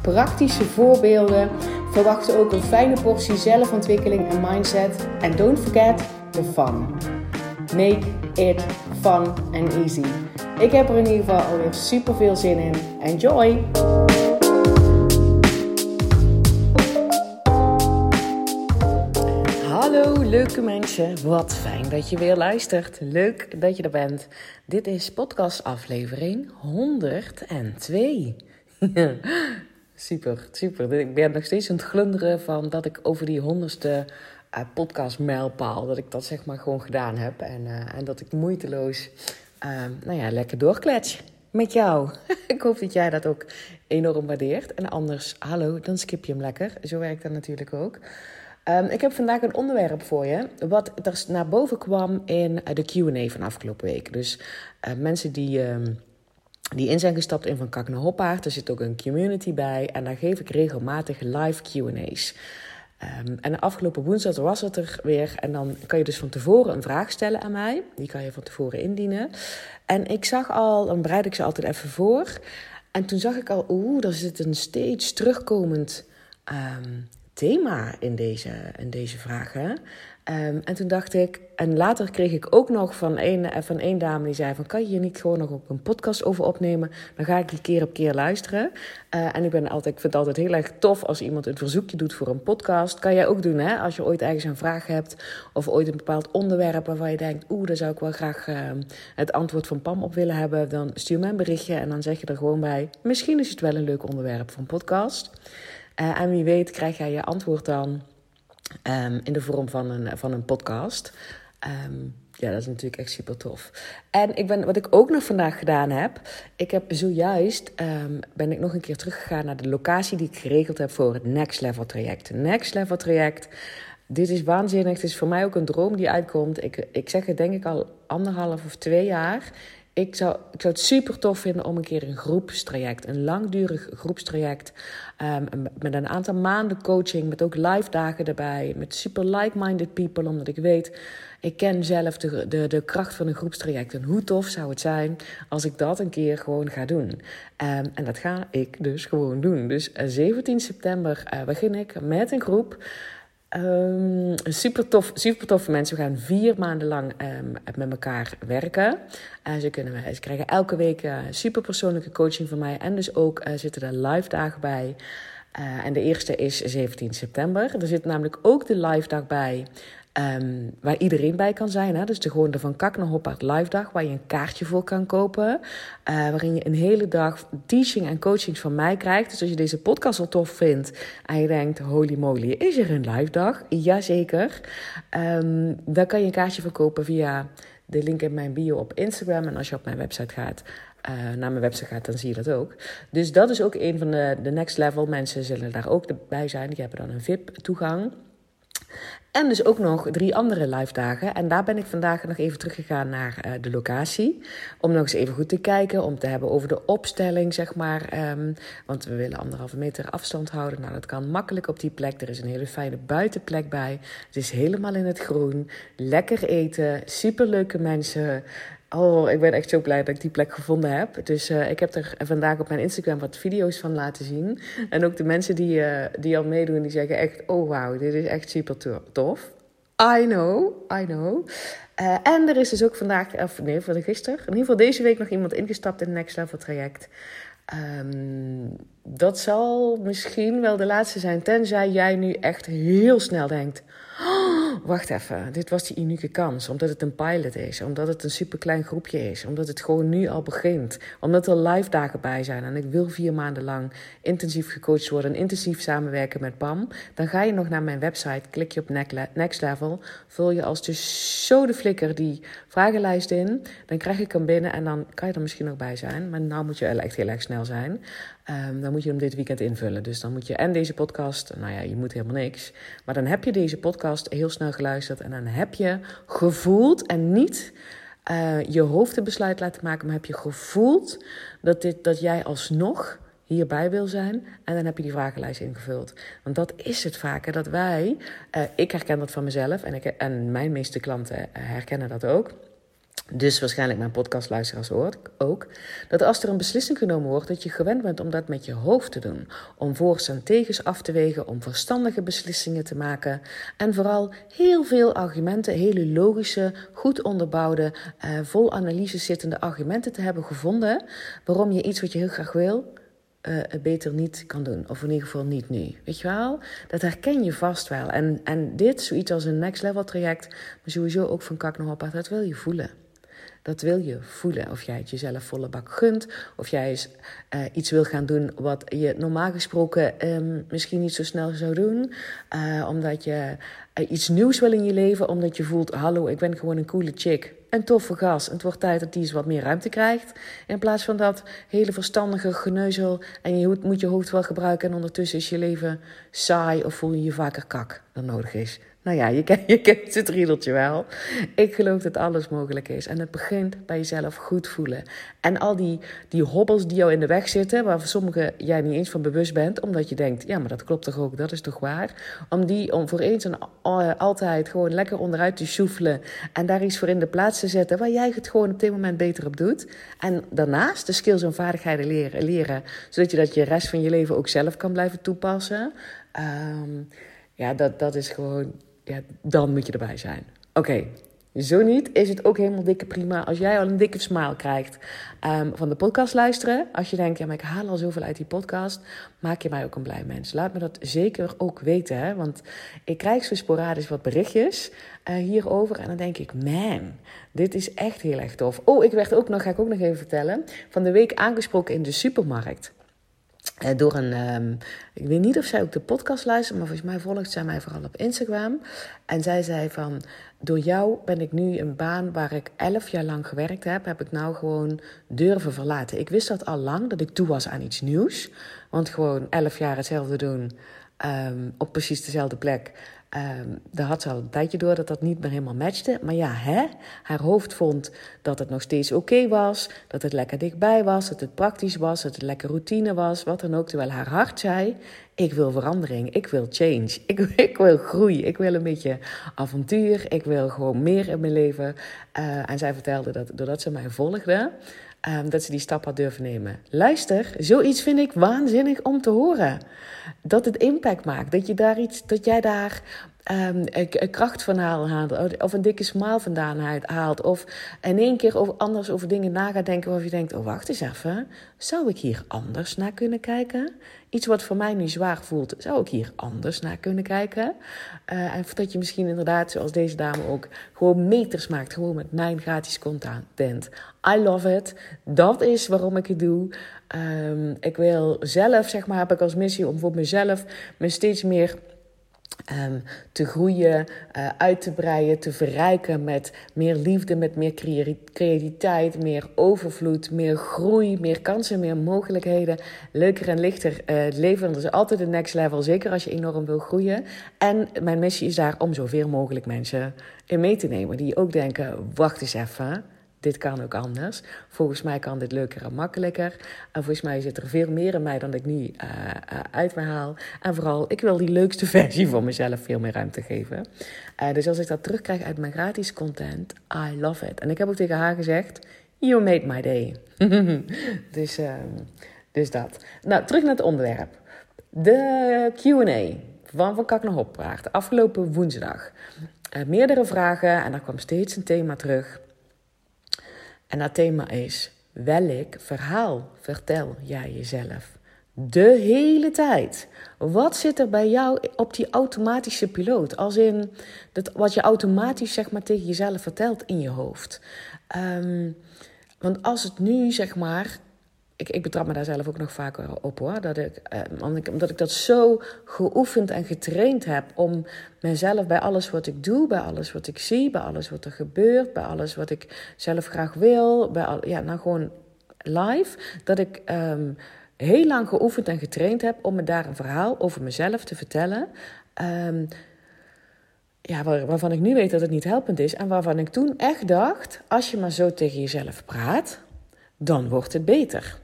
praktische voorbeelden. Verwacht ook een fijne portie zelfontwikkeling en mindset. En don't forget the fun. Make it fun and easy. Ik heb er in ieder geval alweer super veel zin in. Enjoy! Hallo leuke mensen, wat fijn dat je weer luistert. Leuk dat je er bent. Dit is podcast aflevering 102. super, super. Ik ben nog steeds aan het glunderen van dat ik over die honderdste uh, podcast mijlpaal, dat ik dat zeg maar gewoon gedaan heb. En, uh, en dat ik moeiteloos, uh, nou ja, lekker doorklets met jou. ik hoop dat jij dat ook enorm waardeert. En anders, hallo, dan skip je hem lekker. Zo werkt dat natuurlijk ook. Um, ik heb vandaag een onderwerp voor je, wat er naar boven kwam in de Q&A van afgelopen week. Dus mensen die, um, die in zijn gestapt in Van Kak naar Hoppaard, er zit ook een community bij en daar geef ik regelmatig live Q&A's. Um, en de afgelopen woensdag was het er weer. En dan kan je dus van tevoren een vraag stellen aan mij. Die kan je van tevoren indienen. En ik zag al, dan bereid ik ze altijd even voor. En toen zag ik al, oeh, er zit een steeds terugkomend um, thema in deze, in deze vragen. Um, en toen dacht ik, en later kreeg ik ook nog van een, van één dame die zei: van, Kan je hier niet gewoon nog op een podcast over opnemen? Dan ga ik die keer op keer luisteren. Uh, en ik, ben altijd, ik vind het altijd heel erg tof als iemand een verzoekje doet voor een podcast. Kan jij ook doen, hè? Als je ooit ergens een vraag hebt of ooit een bepaald onderwerp waarvan je denkt: Oeh, daar zou ik wel graag uh, het antwoord van Pam op willen hebben. Dan stuur mij een berichtje en dan zeg je er gewoon bij: Misschien is het wel een leuk onderwerp een podcast. Uh, en wie weet krijg jij je antwoord dan um, in de vorm van een, van een podcast. Um, ja, dat is natuurlijk echt super tof. En ik ben, wat ik ook nog vandaag gedaan heb, ik heb zojuist um, ben ik nog een keer teruggegaan naar de locatie die ik geregeld heb voor het Next Level traject. Next Level traject. Dit is waanzinnig. Het is voor mij ook een droom die uitkomt. Ik, ik zeg het denk ik al anderhalf of twee jaar. Ik zou, ik zou het super tof vinden om een keer een groepstraject, een langdurig groepstraject, um, met een aantal maanden coaching, met ook live dagen erbij, met super like-minded people, omdat ik weet, ik ken zelf de, de, de kracht van een groepstraject. En hoe tof zou het zijn als ik dat een keer gewoon ga doen. Um, en dat ga ik dus gewoon doen. Dus 17 eh, september uh, begin ik met een groep. Um, super, tof, super toffe mensen. We gaan vier maanden lang um, met elkaar werken. Uh, ze, kunnen, ze krijgen elke week uh, super persoonlijke coaching van mij. En dus ook uh, zitten er live dagen bij. En de eerste is 17 september. Er zit namelijk ook de live dag bij. Um, waar iedereen bij kan zijn. Hè? Dus de, gewoon Van Kak naar Hoppaard live dag, waar je een kaartje voor kan kopen. Uh, waarin je een hele dag teaching en coachings van mij krijgt. Dus als je deze podcast al tof vindt en je denkt, holy moly, is er een live dag? Jazeker. Um, dan kan je een kaartje verkopen via de link in mijn bio op Instagram. En als je op mijn website gaat, uh, naar mijn website gaat, dan zie je dat ook. Dus dat is ook een van de, de next level. Mensen zullen daar ook bij zijn. Die hebben dan een VIP-toegang. En dus ook nog drie andere live dagen. En daar ben ik vandaag nog even teruggegaan naar uh, de locatie. Om nog eens even goed te kijken. Om te hebben over de opstelling, zeg maar. Um, want we willen anderhalve meter afstand houden. Nou, dat kan makkelijk op die plek. Er is een hele fijne buitenplek bij. Het is helemaal in het groen. Lekker eten. Superleuke mensen. Oh, ik ben echt zo blij dat ik die plek gevonden heb. Dus uh, ik heb er vandaag op mijn Instagram wat video's van laten zien. En ook de mensen die, uh, die al meedoen, die zeggen echt... Oh, wauw, dit is echt super tof. I know, I know. Uh, en er is dus ook vandaag, of nee, van gisteren... In ieder geval deze week nog iemand ingestapt in het Next Level traject. Um, dat zal misschien wel de laatste zijn, tenzij jij nu echt heel snel denkt... Oh, wacht even, dit was die unieke kans. Omdat het een pilot is, omdat het een superklein groepje is, omdat het gewoon nu al begint. Omdat er live dagen bij zijn en ik wil vier maanden lang intensief gecoacht worden en intensief samenwerken met PAM. Dan ga je nog naar mijn website, klik je op Next Level, vul je als dus zo de flikker die vragenlijst in. Dan krijg ik hem binnen en dan kan je er misschien nog bij zijn. Maar nou moet je echt heel erg snel zijn. Um, dan moet je hem dit weekend invullen. Dus dan moet je en deze podcast, nou ja, je moet helemaal niks. Maar dan heb je deze podcast heel snel geluisterd en dan heb je gevoeld en niet uh, je hoofdbesluit laten maken, maar heb je gevoeld dat, dit, dat jij alsnog hierbij wil zijn. En dan heb je die vragenlijst ingevuld. Want dat is het vaker, dat wij, uh, ik herken dat van mezelf en, ik, en mijn meeste klanten herkennen dat ook dus waarschijnlijk mijn podcastluisteraars ook, dat als er een beslissing genomen wordt, dat je gewend bent om dat met je hoofd te doen. Om voor's en tegens af te wegen, om verstandige beslissingen te maken. En vooral heel veel argumenten, hele logische, goed onderbouwde, uh, vol analyse zittende argumenten te hebben gevonden. waarom je iets wat je heel graag wil, uh, beter niet kan doen. Of in ieder geval niet nu. Weet je wel? Dat herken je vast wel. En, en dit, zoiets als een next level traject, maar sowieso ook van kak nog op, dat wil je voelen. Dat wil je voelen. Of jij het jezelf volle bak gunt. Of jij eens, uh, iets wil gaan doen wat je normaal gesproken um, misschien niet zo snel zou doen. Uh, omdat je uh, iets nieuws wil in je leven. Omdat je voelt, hallo, ik ben gewoon een coole chick. Een toffe gas. En het wordt tijd dat die eens wat meer ruimte krijgt. In plaats van dat hele verstandige geneuzel. En je moet je hoofd wel gebruiken. En ondertussen is je leven saai. Of voel je je vaker kak dan nodig is. Nou ja, je, kent, het riedeltje wel. Ik geloof dat alles mogelijk is. En het begint bij jezelf goed voelen. En al die, die hobbels die jou in de weg zitten, waar sommige jij niet eens van bewust bent, omdat je denkt, ja, maar dat klopt toch ook, dat is toch waar? Om die om voor eens en altijd gewoon lekker onderuit te sjoefelen en daar iets voor in de plaats te zetten waar jij het gewoon op dit moment beter op doet. En daarnaast de skills en vaardigheden leren, leren zodat je dat je rest van je leven ook zelf kan blijven toepassen. Um, ja, dat, dat is gewoon ja, dan moet je erbij zijn. Oké, zo niet is het ook helemaal dikke prima als jij al een dikke smile krijgt um, van de podcast luisteren. Als je denkt, ja, maar ik haal al zoveel uit die podcast, maak je mij ook een blij mens. Laat me dat zeker ook weten, hè? want ik krijg zo sporadisch wat berichtjes uh, hierover en dan denk ik, man, dit is echt heel erg tof. Oh, ik werd ook nog, ga ik ook nog even vertellen, van de week aangesproken in de supermarkt. Uh, door een, um, ik weet niet of zij ook de podcast luistert, maar volgens mij volgt zij mij vooral op Instagram. En zij zei van, door jou ben ik nu een baan waar ik elf jaar lang gewerkt heb, heb ik nou gewoon durven verlaten. Ik wist dat al lang, dat ik toe was aan iets nieuws. Want gewoon elf jaar hetzelfde doen, um, op precies dezelfde plek. Um, daar had ze al een tijdje door dat dat niet meer helemaal matchte. Maar ja, hè? haar hoofd vond dat het nog steeds oké was. Dat het lekker dichtbij was. Dat het praktisch was. Dat het lekker routine was. Wat dan ook. Terwijl haar hart zei: Ik wil verandering. Ik wil change. Ik, ik wil groei. Ik wil een beetje avontuur. Ik wil gewoon meer in mijn leven. Uh, en zij vertelde dat doordat ze mij volgde. Um, dat ze die stap had durven nemen. Luister, zoiets vind ik waanzinnig om te horen. Dat het impact maakt. Dat, je daar iets, dat jij daar um, kracht van haalt. Of een dikke smaal vandaan haalt. Of in één keer over, anders over dingen na gaat denken. Waarvan je denkt: oh, wacht eens even. Zou ik hier anders naar kunnen kijken? Iets wat voor mij nu zwaar voelt, zou ik hier anders naar kunnen kijken? Uh, en dat je misschien inderdaad, zoals deze dame ook, gewoon meters maakt. Gewoon met mijn gratis content. I love it. Dat is waarom ik het doe. Um, ik wil zelf, zeg maar, heb ik als missie om voor mezelf me steeds meer Um, te groeien, uh, uit te breiden, te verrijken met meer liefde, met meer creativiteit, meer overvloed, meer groei, meer kansen, meer mogelijkheden. Leuker en lichter uh, leven. Dat is altijd de next level, zeker als je enorm wil groeien. En mijn missie is daar om zoveel mogelijk mensen in mee te nemen. Die ook denken, wacht eens even dit kan ook anders. Volgens mij kan dit leuker en makkelijker. En volgens mij zit er veel meer in mij dan ik nu uh, uh, uit me haal. En vooral, ik wil die leukste versie van mezelf veel meer ruimte geven. Uh, dus als ik dat terugkrijg uit mijn gratis content, I love it. En ik heb ook tegen haar gezegd, you made my day. dus, ehm, dus dat. Nou, terug naar het onderwerp. De Q&A van Van Kak naar praat. Afgelopen woensdag. meerdere vragen en er kwam steeds een thema terug. En dat thema is: welk verhaal vertel jij jezelf? De hele tijd. Wat zit er bij jou op die automatische piloot? Als in dat, wat je automatisch zeg maar, tegen jezelf vertelt in je hoofd. Um, want als het nu zeg maar ik, ik betrap me daar zelf ook nog vaker op hoor. Dat ik, eh, omdat ik dat zo geoefend en getraind heb om mezelf bij alles wat ik doe, bij alles wat ik zie, bij alles wat er gebeurt, bij alles wat ik zelf graag wil, bij al, ja, nou gewoon live, dat ik um, heel lang geoefend en getraind heb om me daar een verhaal over mezelf te vertellen. Ehm, ja, waarvan ik nu weet dat het niet helpend is. En waarvan ik toen echt dacht: als je maar zo tegen jezelf praat, dan wordt het beter.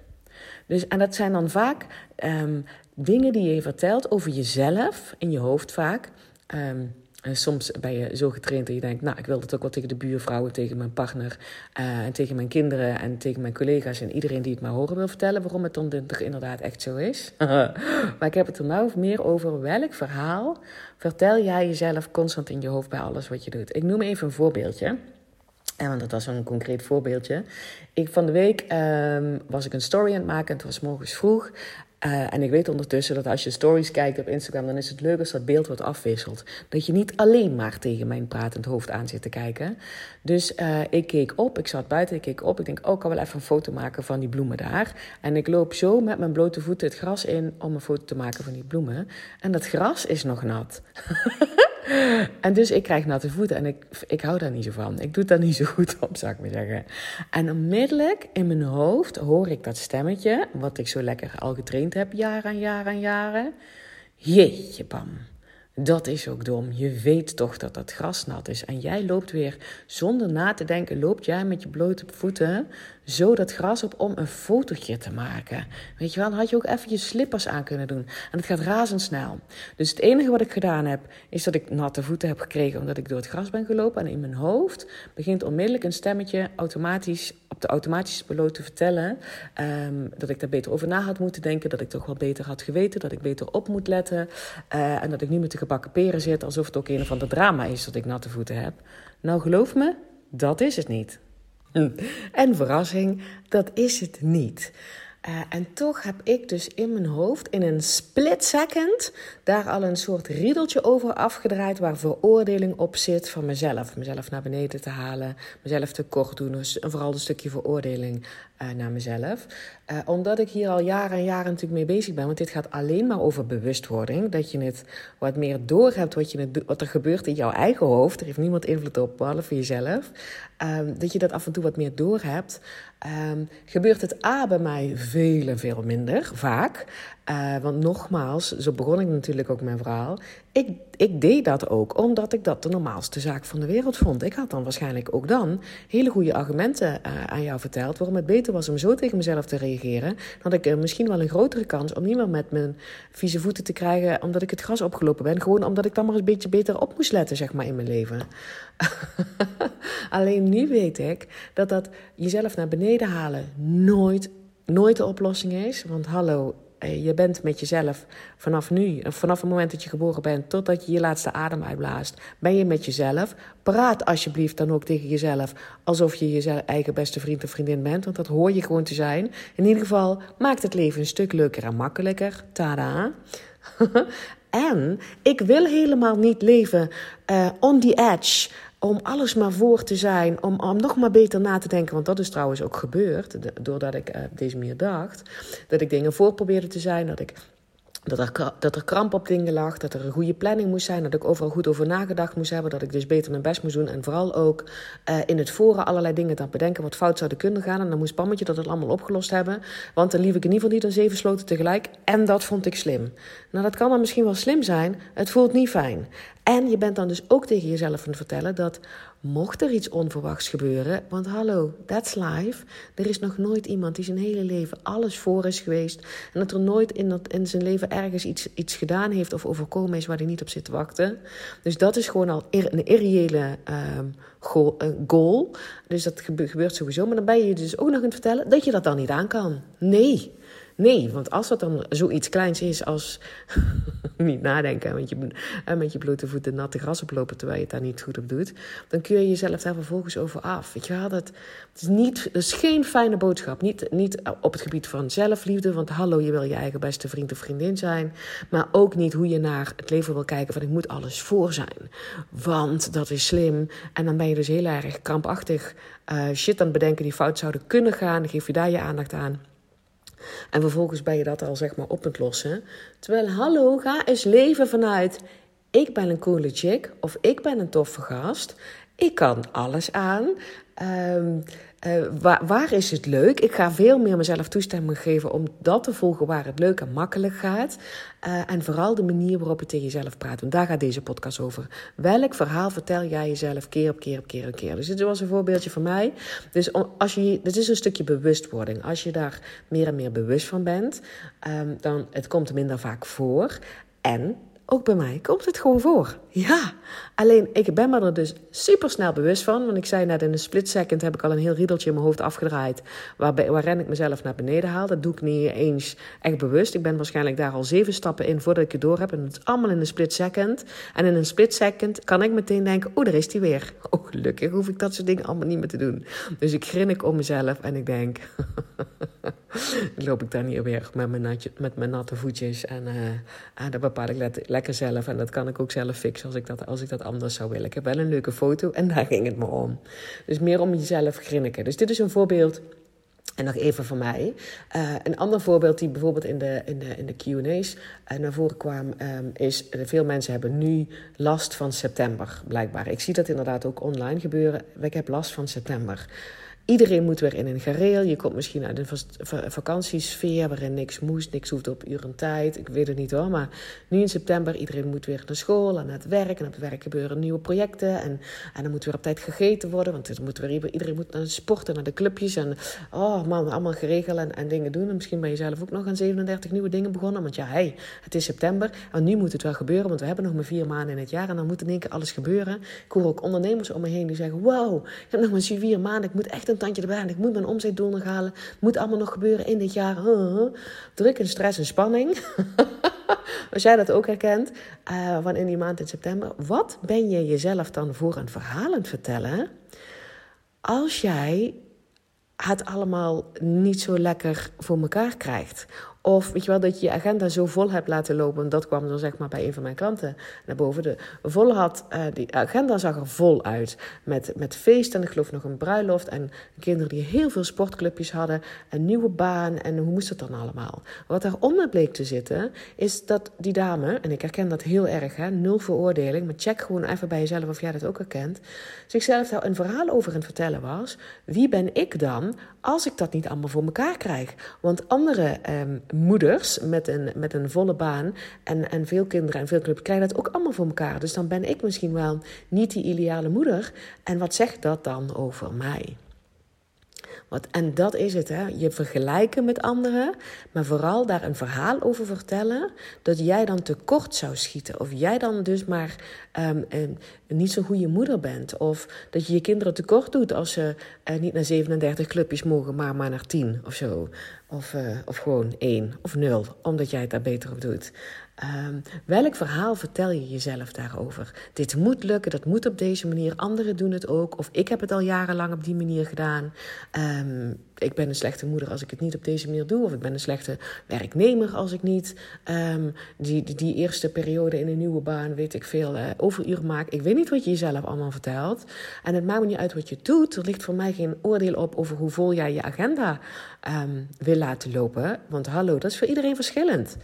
Dus, en dat zijn dan vaak um, dingen die je vertelt over jezelf, in je hoofd vaak. Um, en soms ben je zo getraind dat je denkt, nou, ik wil dat ook wel tegen de buurvrouwen, tegen mijn partner, uh, en tegen mijn kinderen en tegen mijn collega's en iedereen die het maar horen wil vertellen, waarom het dan inderdaad echt zo is. maar ik heb het er nou meer over welk verhaal vertel jij jezelf constant in je hoofd bij alles wat je doet. Ik noem even een voorbeeldje. En want dat was een concreet voorbeeldje. Ik, van de week um, was ik een story aan het maken. En het was morgens vroeg. Uh, en ik weet ondertussen dat als je stories kijkt op Instagram, dan is het leuk als dat beeld wordt afwisselt. Dat je niet alleen maar tegen mijn pratend hoofd aan zit te kijken. Dus uh, ik keek op, ik zat buiten, ik keek op. Ik denk, oh, ik kan wel even een foto maken van die bloemen daar. En ik loop zo met mijn blote voeten het gras in om een foto te maken van die bloemen. En dat gras is nog nat. En dus ik krijg natte voeten en ik, ik hou daar niet zo van. Ik doe het daar niet zo goed op, zou ik maar zeggen. En onmiddellijk in mijn hoofd hoor ik dat stemmetje, wat ik zo lekker al getraind heb, jaar aan jaar aan jaren. Jeetje, Pam. Dat is ook dom. Je weet toch dat dat gras nat is. En jij loopt weer zonder na te denken, loopt jij met je blote voeten zo dat gras op om een fotootje te maken. Weet je wel, dan had je ook even je slippers aan kunnen doen. En het gaat razendsnel. Dus het enige wat ik gedaan heb, is dat ik natte voeten heb gekregen omdat ik door het gras ben gelopen. En in mijn hoofd begint onmiddellijk een stemmetje automatisch op de automatische piloot te vertellen um, dat ik daar beter over na had moeten denken, dat ik toch wel beter had geweten, dat ik beter op moet letten uh, en dat ik nu met de gebakken peren zit alsof het ook een of ander drama is dat ik natte voeten heb. Nou, geloof me, dat is het niet. En verrassing, dat is het niet. Uh, en toch heb ik dus in mijn hoofd in een split second daar al een soort riedeltje over afgedraaid waar veroordeling op zit van mezelf. Mezelf naar beneden te halen, mezelf te kort doen. Dus vooral een stukje veroordeling uh, naar mezelf. Uh, omdat ik hier al jaren en jaren natuurlijk mee bezig ben. Want dit gaat alleen maar over bewustwording. Dat je het wat meer doorhebt wat, je wat er gebeurt in jouw eigen hoofd. Er heeft niemand invloed op, behalve jezelf. Um, dat je dat af en toe wat meer doorhebt. Um, gebeurt het A bij mij veel en veel minder, vaak. Uh, want nogmaals, zo begon ik natuurlijk ook mijn verhaal. Ik, ik deed dat ook omdat ik dat de normaalste zaak van de wereld vond. Ik had dan waarschijnlijk ook dan hele goede argumenten uh, aan jou verteld. waarom het beter was om zo tegen mezelf te reageren. Dan had ik uh, misschien wel een grotere kans om niet meer met mijn vieze voeten te krijgen. omdat ik het gras opgelopen ben. Gewoon omdat ik dan maar eens een beetje beter op moest letten, zeg maar, in mijn leven. Alleen nu weet ik dat dat jezelf naar beneden halen nooit, nooit de oplossing is. Want hallo, eh, je bent met jezelf vanaf nu, vanaf het moment dat je geboren bent totdat je je laatste adem uitblaast, ben je met jezelf. Praat alsjeblieft dan ook tegen jezelf alsof je je eigen beste vriend of vriendin bent, want dat hoor je gewoon te zijn. In ieder geval maakt het leven een stuk leuker en makkelijker. Tada! en ik wil helemaal niet leven uh, on the edge om alles maar voor te zijn, om, om nog maar beter na te denken. Want dat is trouwens ook gebeurd, doordat ik op deze manier dacht. Dat ik dingen voor probeerde te zijn, dat ik dat er, dat er kramp op dingen lag, dat er een goede planning moest zijn, dat ik overal goed over nagedacht moest hebben, dat ik dus beter mijn best moest doen en vooral ook uh, in het voren allerlei dingen te bedenken wat fout zouden kunnen gaan. En dan moest Pammetje dat het allemaal opgelost hebben, want dan liep ik in ieder geval niet aan zeven sloten tegelijk en dat vond ik slim. Nou, dat kan dan misschien wel slim zijn, het voelt niet fijn. En je bent dan dus ook tegen jezelf aan het vertellen dat mocht er iets onverwachts gebeuren, want hallo, that's life. Er is nog nooit iemand die zijn hele leven alles voor is geweest en dat er nooit in, dat, in zijn leven ergens iets, iets gedaan heeft of overkomen is waar hij niet op zit te wachten. Dus dat is gewoon al een irreële um, goal. Dus dat gebeurt sowieso. Maar dan ben je dus ook nog aan het vertellen dat je dat dan niet aan kan. Nee. Nee, want als dat dan zoiets kleins is als niet nadenken met je, met je blote voeten natte gras oplopen terwijl je het daar niet goed op doet, dan kun je jezelf daar vervolgens over af. Weet je wel, dat, het is, niet, is geen fijne boodschap. Niet, niet op het gebied van zelfliefde, want hallo, je wil je eigen beste vriend of vriendin zijn, maar ook niet hoe je naar het leven wil kijken van ik moet alles voor zijn, want dat is slim. En dan ben je dus heel erg krampachtig uh, shit aan het bedenken die fout zouden kunnen gaan, dan geef je daar je aandacht aan. En vervolgens ben je dat al zeg maar op het lossen. Terwijl, hallo, ga eens leven vanuit ik ben een coole chick of ik ben een toffe gast. Ik kan alles aan. Um, uh, waar, is het leuk? Ik ga veel meer mezelf toestemming geven om dat te volgen waar het leuk en makkelijk gaat. Uh, en vooral de manier waarop je tegen jezelf praat. Want daar gaat deze podcast over. Welk verhaal vertel jij jezelf keer op keer op keer op keer? Dus dit was een voorbeeldje van mij. Dus als je, dit is een stukje bewustwording. Als je daar meer en meer bewust van bent, um, dan het komt minder vaak voor. En ook bij mij komt het gewoon voor. Ja, alleen ik ben me er dus super snel bewust van. Want ik zei net in een split second heb ik al een heel riedeltje in mijn hoofd afgedraaid. Waarbij, waarin ik mezelf naar beneden haal. Dat doe ik niet eens echt bewust. Ik ben waarschijnlijk daar al zeven stappen in voordat ik het door heb. En het is allemaal in een split second. En in een split second kan ik meteen denken: oh, daar is die weer. Oh, gelukkig hoef ik dat soort dingen allemaal niet meer te doen. Dus ik grin om mezelf en ik denk. loop ik daar niet weer met mijn, natje, met mijn natte voetjes. En uh, dat bepaal ik lekker zelf. En dat kan ik ook zelf fixen als ik, dat, als ik dat anders zou willen. Ik heb wel een leuke foto en daar ging het me om. Dus meer om jezelf grinniken. Dus dit is een voorbeeld. En nog even van mij. Uh, een ander voorbeeld die bijvoorbeeld in de, in de, in de QA's uh, naar voren kwam, um, is: veel mensen hebben nu last van september, blijkbaar. Ik zie dat inderdaad ook online gebeuren. Ik heb last van september. Iedereen moet weer in een gereel. Je komt misschien uit een vakantiesfeer waarin niks moest, niks hoeft op uren tijd. Ik weet het niet hoor. Maar nu in september, iedereen moet weer naar school en naar het werk. En op het werk gebeuren nieuwe projecten. En, en dan moet weer op tijd gegeten worden. Want moet weer, iedereen moet naar sporten, naar de clubjes. En oh man, allemaal geregeld en, en dingen doen. En misschien ben je zelf ook nog aan 37 nieuwe dingen begonnen. Want ja, hey, het is september. En nu moet het wel gebeuren. Want we hebben nog maar vier maanden in het jaar. En dan moet in één keer alles gebeuren. Ik hoor ook ondernemers om me heen die zeggen: Wow, ik heb nog maar vier maanden. Ik moet echt een tandje erbij en ik moet mijn omzetdoel nog halen. Moet allemaal nog gebeuren in dit jaar. Druk en stress en spanning. Als jij dat ook herkent, uh, van in die maand in september. Wat ben je jezelf dan voor een verhaal aan het vertellen? Als jij het allemaal niet zo lekker voor elkaar krijgt. Of weet je wel, dat je je agenda zo vol hebt laten lopen. Dat kwam dan zeg maar bij een van mijn klanten naar boven. De vol had, uh, die agenda zag er vol uit. Met, met feesten, ik geloof nog een bruiloft. En kinderen die heel veel sportclubjes hadden. Een nieuwe baan. En hoe moest het dan allemaal? Wat daaronder bleek te zitten, is dat die dame, en ik herken dat heel erg, hè, nul veroordeling. Maar check gewoon even bij jezelf of jij dat ook herkent. Zichzelf daar een verhaal over aan het vertellen was. Wie ben ik dan als ik dat niet allemaal voor elkaar krijg? Want andere um, moeders met een, met een volle baan en, en veel kinderen en veel clubs krijgen dat ook allemaal voor elkaar. Dus dan ben ik misschien wel niet die ideale moeder. En wat zegt dat dan over mij? Want, en dat is het, hè? je vergelijken met anderen, maar vooral daar een verhaal over vertellen, dat jij dan tekort zou schieten. Of jij dan dus maar een, niet zo'n goede moeder bent. Of dat je je kinderen tekort doet als ze uh, niet naar 37 clubjes mogen, maar maar naar 10 of zo. Of, uh, of gewoon 1 of 0, omdat jij het daar beter op doet. Um, welk verhaal vertel je jezelf daarover? Dit moet lukken, dat moet op deze manier. Anderen doen het ook. Of ik heb het al jarenlang op die manier gedaan. Um, ik ben een slechte moeder als ik het niet op deze manier doe. Of ik ben een slechte werknemer als ik niet um, die, die, eerste periode in een nieuwe baan, weet ik veel, uh, overuren maak. Ik weet niet wat je jezelf allemaal vertelt. En het maakt niet uit wat je doet. Er ligt voor mij geen oordeel op over hoe vol jij je agenda um, wil laten lopen. Want hallo, dat is voor iedereen verschillend.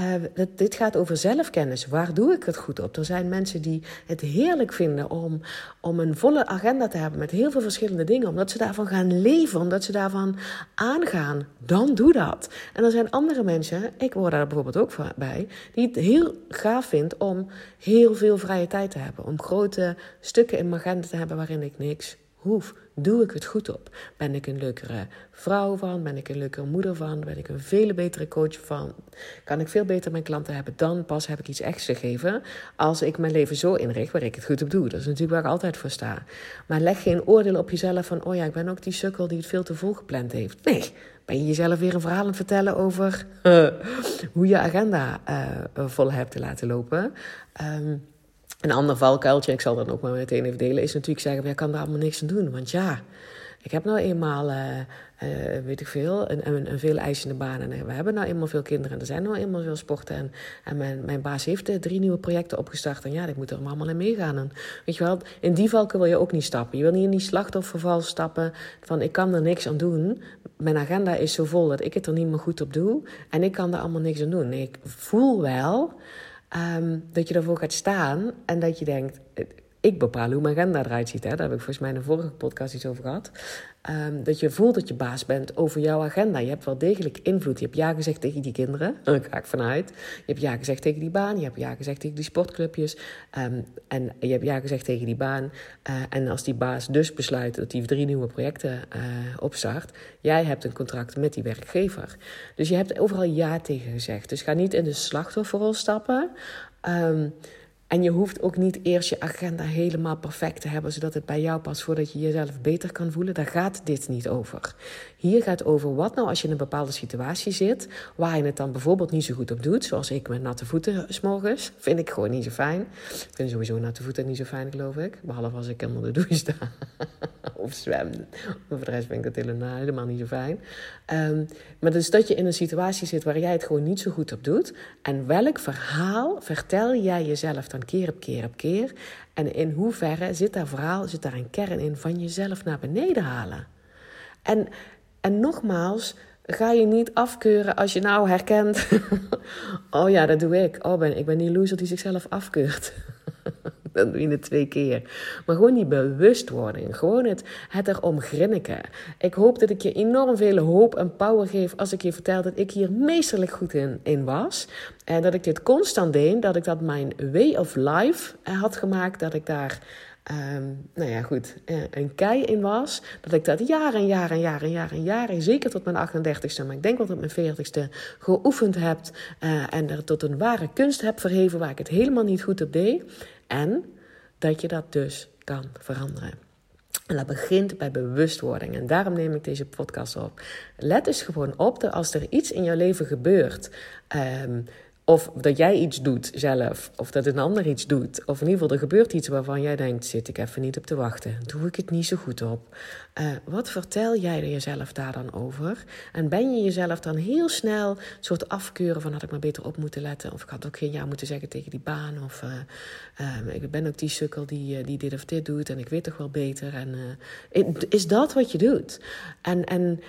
Uh, dit gaat over zelfkennis. Waar doe ik het goed op? Er zijn mensen die het heerlijk vinden om, om een volle agenda te hebben met heel veel verschillende dingen. Omdat ze daarvan gaan leven, omdat ze daarvan aangaan. Dan doe dat. En er zijn andere mensen, ik word daar bijvoorbeeld ook bij, die het heel gaaf vindt om heel veel vrije tijd te hebben. Om grote stukken in mijn agenda te hebben waarin ik niks hoef. Doe ik het goed op? Ben ik een leukere vrouw van? Ben ik een leukere moeder van? Ben ik een veel betere coach van? Kan ik veel beter mijn klanten hebben? Dan pas heb ik iets echt gegeven. Als ik mijn leven zo inricht waar ik het goed op doe. Dat is natuurlijk waar ik altijd voor sta. Maar leg geen oordeel op jezelf van: oh ja, ik ben ook die sukkel die het veel te vol gepland heeft. Nee, ben je jezelf weer een verhaal aan het vertellen over hoe je agenda uh, vol hebt te laten lopen. Um, een ander valkuiltje, ik zal dat ook maar meteen even delen, is natuurlijk zeggen: jij kan daar allemaal niks aan doen. Want ja, ik heb nou eenmaal, uh, uh, weet ik veel, een, een, een veel eisende baan. En we hebben nou eenmaal veel kinderen. En er zijn nou eenmaal veel sporten. En, en mijn, mijn baas heeft drie nieuwe projecten opgestart. En ja, ik moet er allemaal in meegaan. En weet je wel, in die valken wil je ook niet stappen. Je wil niet in die slachtofferval stappen van ik kan er niks aan doen. Mijn agenda is zo vol dat ik het er niet meer goed op doe. En ik kan er allemaal niks aan doen. Nee, ik voel wel um, dat je ervoor gaat staan en dat je denkt: ik bepaal hoe mijn agenda eruit ziet. Hè? Daar heb ik volgens mij in de vorige podcast iets over gehad. Ehm, dat je voelt dat je baas bent over jouw agenda. Je hebt wel degelijk invloed. Je hebt ja gezegd tegen die kinderen, daar ga ik vanuit. Je hebt ja gezegd tegen die baan, je hebt ja gezegd tegen die sportclubjes. Ehm, en je hebt ja gezegd tegen die baan. Uh, en als die baas dus besluit dat hij drie nieuwe projecten uh, opstart, jij hebt een contract met die werkgever. Dus je hebt overal ja tegen gezegd. Dus ga niet in de slachtofferrol stappen. Um, en je hoeft ook niet eerst je agenda helemaal perfect te hebben, zodat het bij jou past voordat je jezelf beter kan voelen. Daar gaat dit niet over. Hier gaat het over wat nou als je in een bepaalde situatie zit, waar je het dan bijvoorbeeld niet zo goed op doet, zoals ik met natte voeten s'morgens. Vind ik gewoon niet zo fijn. Ik vind sowieso natte voeten niet zo fijn, geloof ik. Behalve als ik onder de douche sta of zwem. Voor de rest vind ik dat helemaal, helemaal niet zo fijn. Um, maar dus dat je in een situatie zit waar jij het gewoon niet zo goed op doet. En welk verhaal vertel jij jezelf dan keer op keer op keer. En in hoeverre zit daar verhaal, zit daar een kern in van jezelf naar beneden halen. En, en nogmaals, ga je niet afkeuren als je nou herkent. oh ja, dat doe ik. Oh, ben, ik ben die loser die zichzelf afkeurt. dan doe je het twee keer. Maar gewoon die bewustwording. Gewoon het, het erom grinniken. Ik hoop dat ik je enorm veel hoop en power geef als ik je vertel dat ik hier meesterlijk goed in, in was. En dat ik dit constant deed. Dat ik dat mijn way of life eh, had gemaakt. Dat ik daar... Um, nou ja, goed, eh, een kei in was. Dat ik dat jaren en jaren en jaren en jaren en jaren, zeker tot mijn 38ste, maar ik denk wel tot mijn 40ste, geoefend heb. Uh, en er tot een ware kunst heb verheven waar ik het helemaal niet goed op deed. En dat je dat dus kan veranderen. En dat begint bij bewustwording. En daarom neem ik deze podcast op. Let dus gewoon op dat als er iets in jouw leven gebeurt. Um, of dat jij iets doet zelf, of dat een ander iets doet. Of in ieder geval er gebeurt iets waarvan jij denkt: zit ik even niet op te wachten? Doe ik het niet zo goed op? Uh, wat vertel jij jezelf daar dan over? En ben je jezelf dan heel snel een soort afkeuren van: had ik maar beter op moeten letten? Of ik had ook geen ja moeten zeggen tegen die baan. Of uh, um, ik ben ook die sukkel die, uh, die dit of dit doet en ik weet toch wel beter. En is dat wat je doet? En, en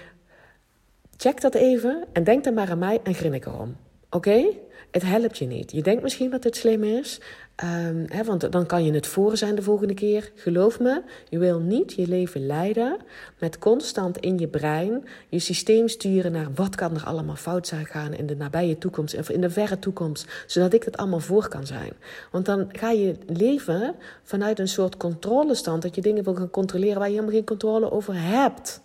check dat even en denk dan maar aan mij en grin ik erom. Oké? Het helpt je niet. Je denkt misschien dat het slim is, um, hè, want dan kan je het voor zijn de volgende keer. Geloof me, je wil niet je leven leiden met constant in je brein je systeem sturen naar wat kan er allemaal fout zijn gaan in de nabije toekomst of in de verre toekomst, zodat ik het allemaal voor kan zijn. Want dan ga je leven vanuit een soort controlestand dat je dingen wil gaan controleren waar je helemaal geen controle over hebt.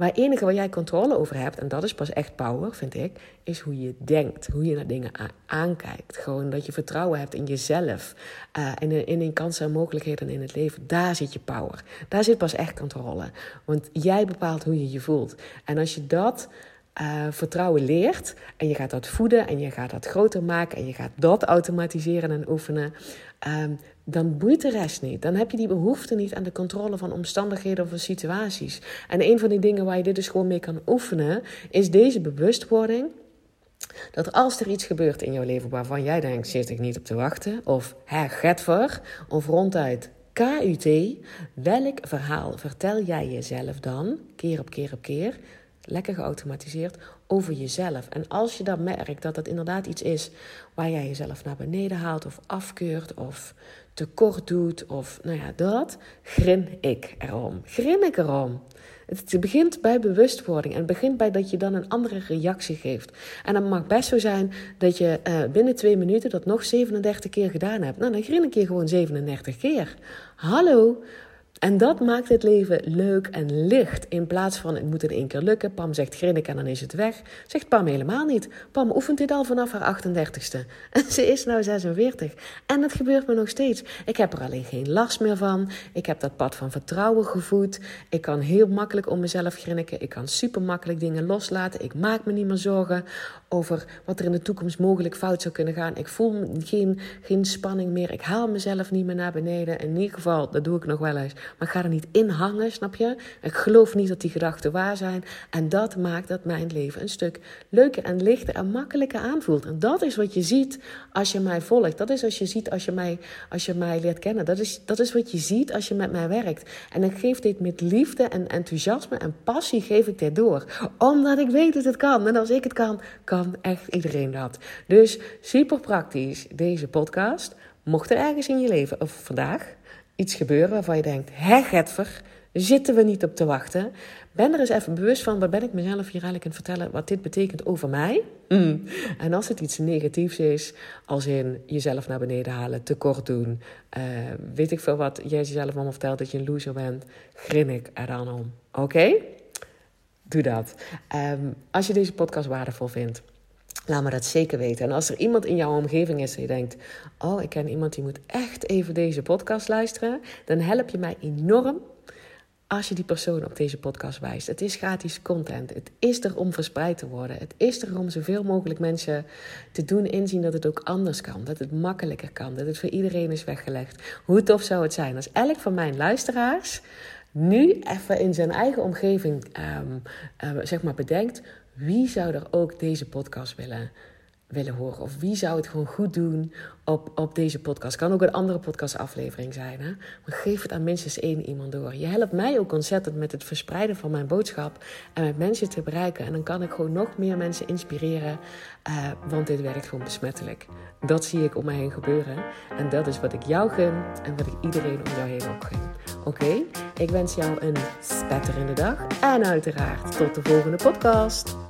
Maar het enige waar jij controle over hebt, en dat is pas echt power, vind ik, is hoe je denkt, hoe je naar dingen aankijkt. Gewoon dat je vertrouwen hebt in jezelf en in, in kansen en mogelijkheden in het leven. Daar zit je power. Daar zit pas echt controle. Want jij bepaalt hoe je je voelt. En als je dat uh, vertrouwen leert en je gaat dat voeden en je gaat dat groter maken en je gaat dat automatiseren en oefenen, um, dan boeit de rest niet. Dan heb je die behoefte niet aan de controle van omstandigheden of situaties. En een van die dingen waar je dit dus gewoon mee kan oefenen, is deze bewustwording. Dat als er iets gebeurt in jouw leven waarvan jij denkt, zit ik niet op te wachten, of hè, of ronduit KUT, welk verhaal vertel jij jezelf dan, keer op keer op keer, lekker geautomatiseerd, over jezelf. En als je dan merkt dat dat inderdaad iets is waar jij jezelf naar beneden haalt of afkeurt of tekort doet of nou ja, dat, grin ik erom. Grin ik erom. Het begint bij bewustwording en het begint bij dat je dan een andere reactie geeft. En dan mag best zo zijn dat je uh, binnen twee minuten dat nog 37 keer gedaan hebt. Nou, dan grin ik je gewoon 37 keer. Hallo, en dat maakt het leven leuk en licht. In plaats van het moet in één keer lukken. Pam zegt grinnik en dan is het weg. Zegt Pam helemaal niet. Pam oefent dit al vanaf haar 38ste. En ze is nou 46. En het gebeurt me nog steeds. Ik heb er alleen geen last meer van. Ik heb dat pad van vertrouwen gevoed. Ik kan heel makkelijk om mezelf grinniken. Ik kan super makkelijk dingen loslaten. Ik maak me niet meer zorgen over wat er in de toekomst mogelijk fout zou kunnen gaan. Ik voel geen, geen spanning meer. Ik haal mezelf niet meer naar beneden. In ieder geval, dat doe ik nog wel eens. Maar ik ga er niet in hangen, snap je? Ik geloof niet dat die gedachten waar zijn. En dat maakt dat mijn leven een stuk leuker en lichter en makkelijker aanvoelt. En dat is wat je ziet als je mij volgt. Dat is wat je ziet als je mij, als je mij leert kennen. Dat is, dat is wat je ziet als je met mij werkt. En ik geef dit met liefde en enthousiasme en passie geef ik dit door. Omdat ik weet dat het kan. En als ik het kan, kan echt iedereen dat. Dus super praktisch deze podcast. Mocht er ergens in je leven, of vandaag, iets gebeuren waarvan je denkt: hè, Getver, zitten we niet op te wachten? Ben er eens even bewust van, wat ben ik mezelf hier eigenlijk aan het vertellen, wat dit betekent over mij? Mm. En als het iets negatiefs is, als in jezelf naar beneden halen, tekort doen, uh, weet ik veel wat, jij jezelf allemaal vertelt dat je een loser bent, grin ik er dan om. Oké? Doe dat. Um, als je deze podcast waardevol vindt, Laat me dat zeker weten. En als er iemand in jouw omgeving is die denkt: Oh, ik ken iemand die moet echt even deze podcast luisteren. Dan help je mij enorm als je die persoon op deze podcast wijst. Het is gratis content. Het is er om verspreid te worden. Het is er om zoveel mogelijk mensen te doen inzien dat het ook anders kan. Dat het makkelijker kan. Dat het voor iedereen is weggelegd. Hoe tof zou het zijn als elk van mijn luisteraars nu even in zijn eigen omgeving um, zeg maar bedenkt wie zou er ook deze podcast willen, willen horen? Of wie zou het gewoon goed doen op, op deze podcast? Kan ook een andere podcastaflevering zijn. Hè? Maar geef het aan minstens één iemand door. Je helpt mij ook ontzettend met het verspreiden van mijn boodschap. En met mensen te bereiken. En dan kan ik gewoon nog meer mensen inspireren. Uh, want dit werkt gewoon besmettelijk. Dat zie ik om me heen gebeuren. En dat is wat ik jou gun. En wat ik iedereen om jou heen ook gun. Oké, ik wens jou een spetterende dag. En uiteraard tot de volgende podcast.